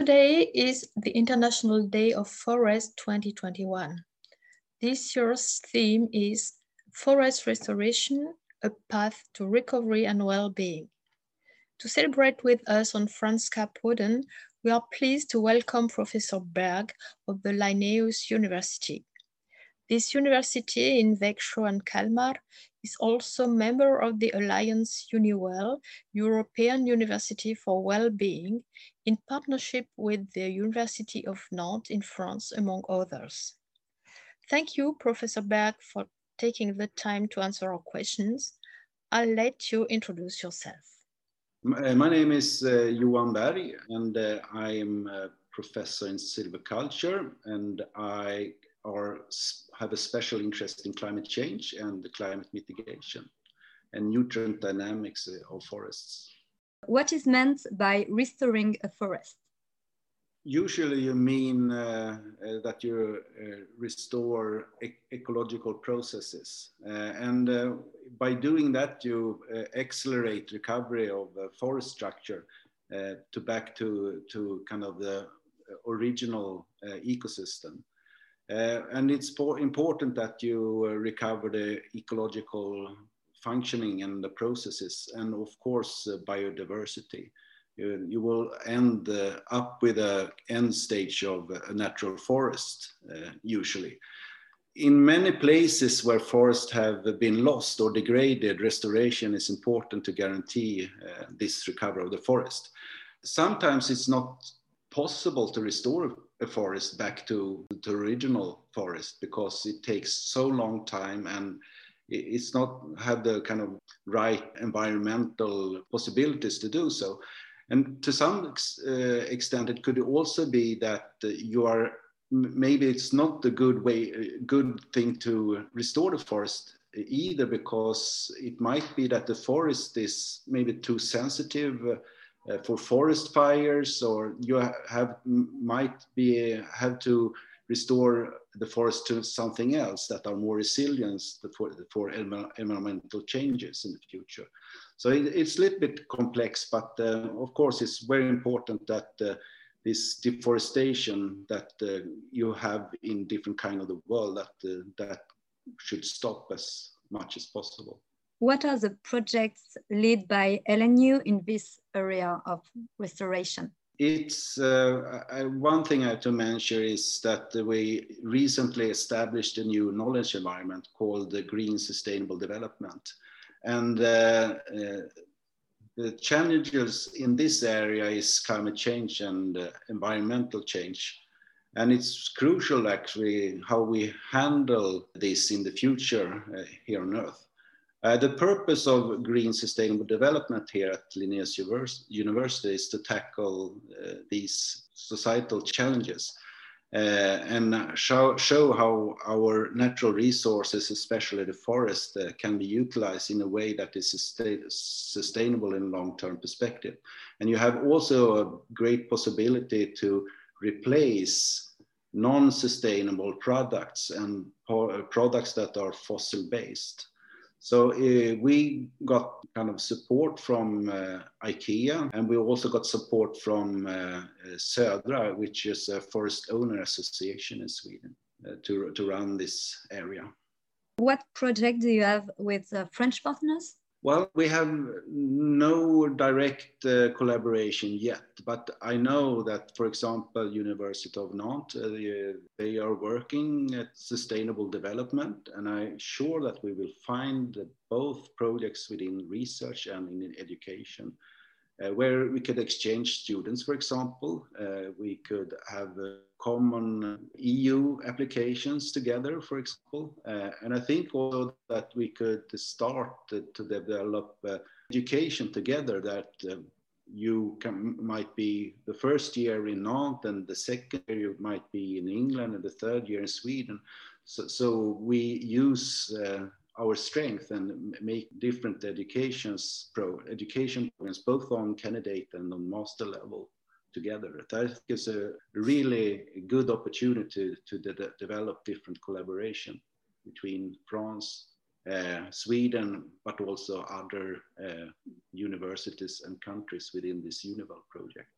Today is the International Day of Forest 2021. This year's theme is Forest Restoration, a Path to Recovery and Well-Being. To celebrate with us on France Cap Woden, we are pleased to welcome Professor Berg of the Linnaeus University. This university in Växjö and Kalmar is also member of the Alliance UniWell, European University for Wellbeing, in partnership with the University of Nantes in France, among others. Thank you, Professor Berg, for taking the time to answer our questions. I'll let you introduce yourself. Uh, my name is uh, Johan Berg, and uh, I am a professor in silviculture, and I are, have a special interest in climate change and the climate mitigation and nutrient dynamics uh, of forests. What is meant by restoring a forest? usually you mean uh, uh, that you uh, restore e ecological processes. Uh, and uh, by doing that, you uh, accelerate recovery of forest structure to back to, to kind of the original ecosystem. And it's important that you recover the ecological functioning and the processes and of course biodiversity you, you will end uh, up with a end stage of a natural forest, uh, usually. In many places where forests have been lost or degraded, restoration is important to guarantee uh, this recovery of the forest. Sometimes it's not possible to restore a forest back to the original forest because it takes so long time and it's not had the kind of right environmental possibilities to do so. And to some ex, uh, extent, it could also be that uh, you are maybe it's not the good way, uh, good thing to restore the forest either, because it might be that the forest is maybe too sensitive uh, for forest fires, or you have might be have to restore the forest to something else that are more resilient for, for environmental changes in the future. So it, it's a little bit complex, but uh, of course it's very important that uh, this deforestation that uh, you have in different kind of the world that uh, that should stop as much as possible. What are the projects led by LNU in this area of restoration? It's uh, I, one thing I have to mention is that we recently established a new knowledge environment called the Green Sustainable Development. And uh, uh, the challenges in this area is climate change and uh, environmental change. And it's crucial actually how we handle this in the future uh, here on Earth. Uh, the purpose of green sustainable development here at Linnaeus University is to tackle uh, these societal challenges uh, and show, show how our natural resources, especially the forest, uh, can be utilized in a way that is sustainable in long-term perspective. And you have also a great possibility to replace non-sustainable products and products that are fossil-based. So uh, we got kind of support from uh, IKEA and we also got support from uh, Södra, which is a forest owner association in Sweden, to, to run this area. What project do you have with uh, French partners? Well, we have no direct uh, collaboration yet, but I know that, for example, University of Nantes, uh, they are working at sustainable development, and I'm sure that we will find both projects within research and in education uh, where we could exchange students, for example. Uh, we could have uh, common EU applications together, for example. Uh, and I think also that we could start to, develop uh, education together that uh, you can, might be the first year in Nantes and the second year you might be in England and the third year in Sweden. So, so we use our strength and make different educations pro education programs both on candidate and on master level together. Think it's a really good opportunity to de develop different collaboration between France, uh, Sweden, but also other uh, universities and countries within this UniWell project.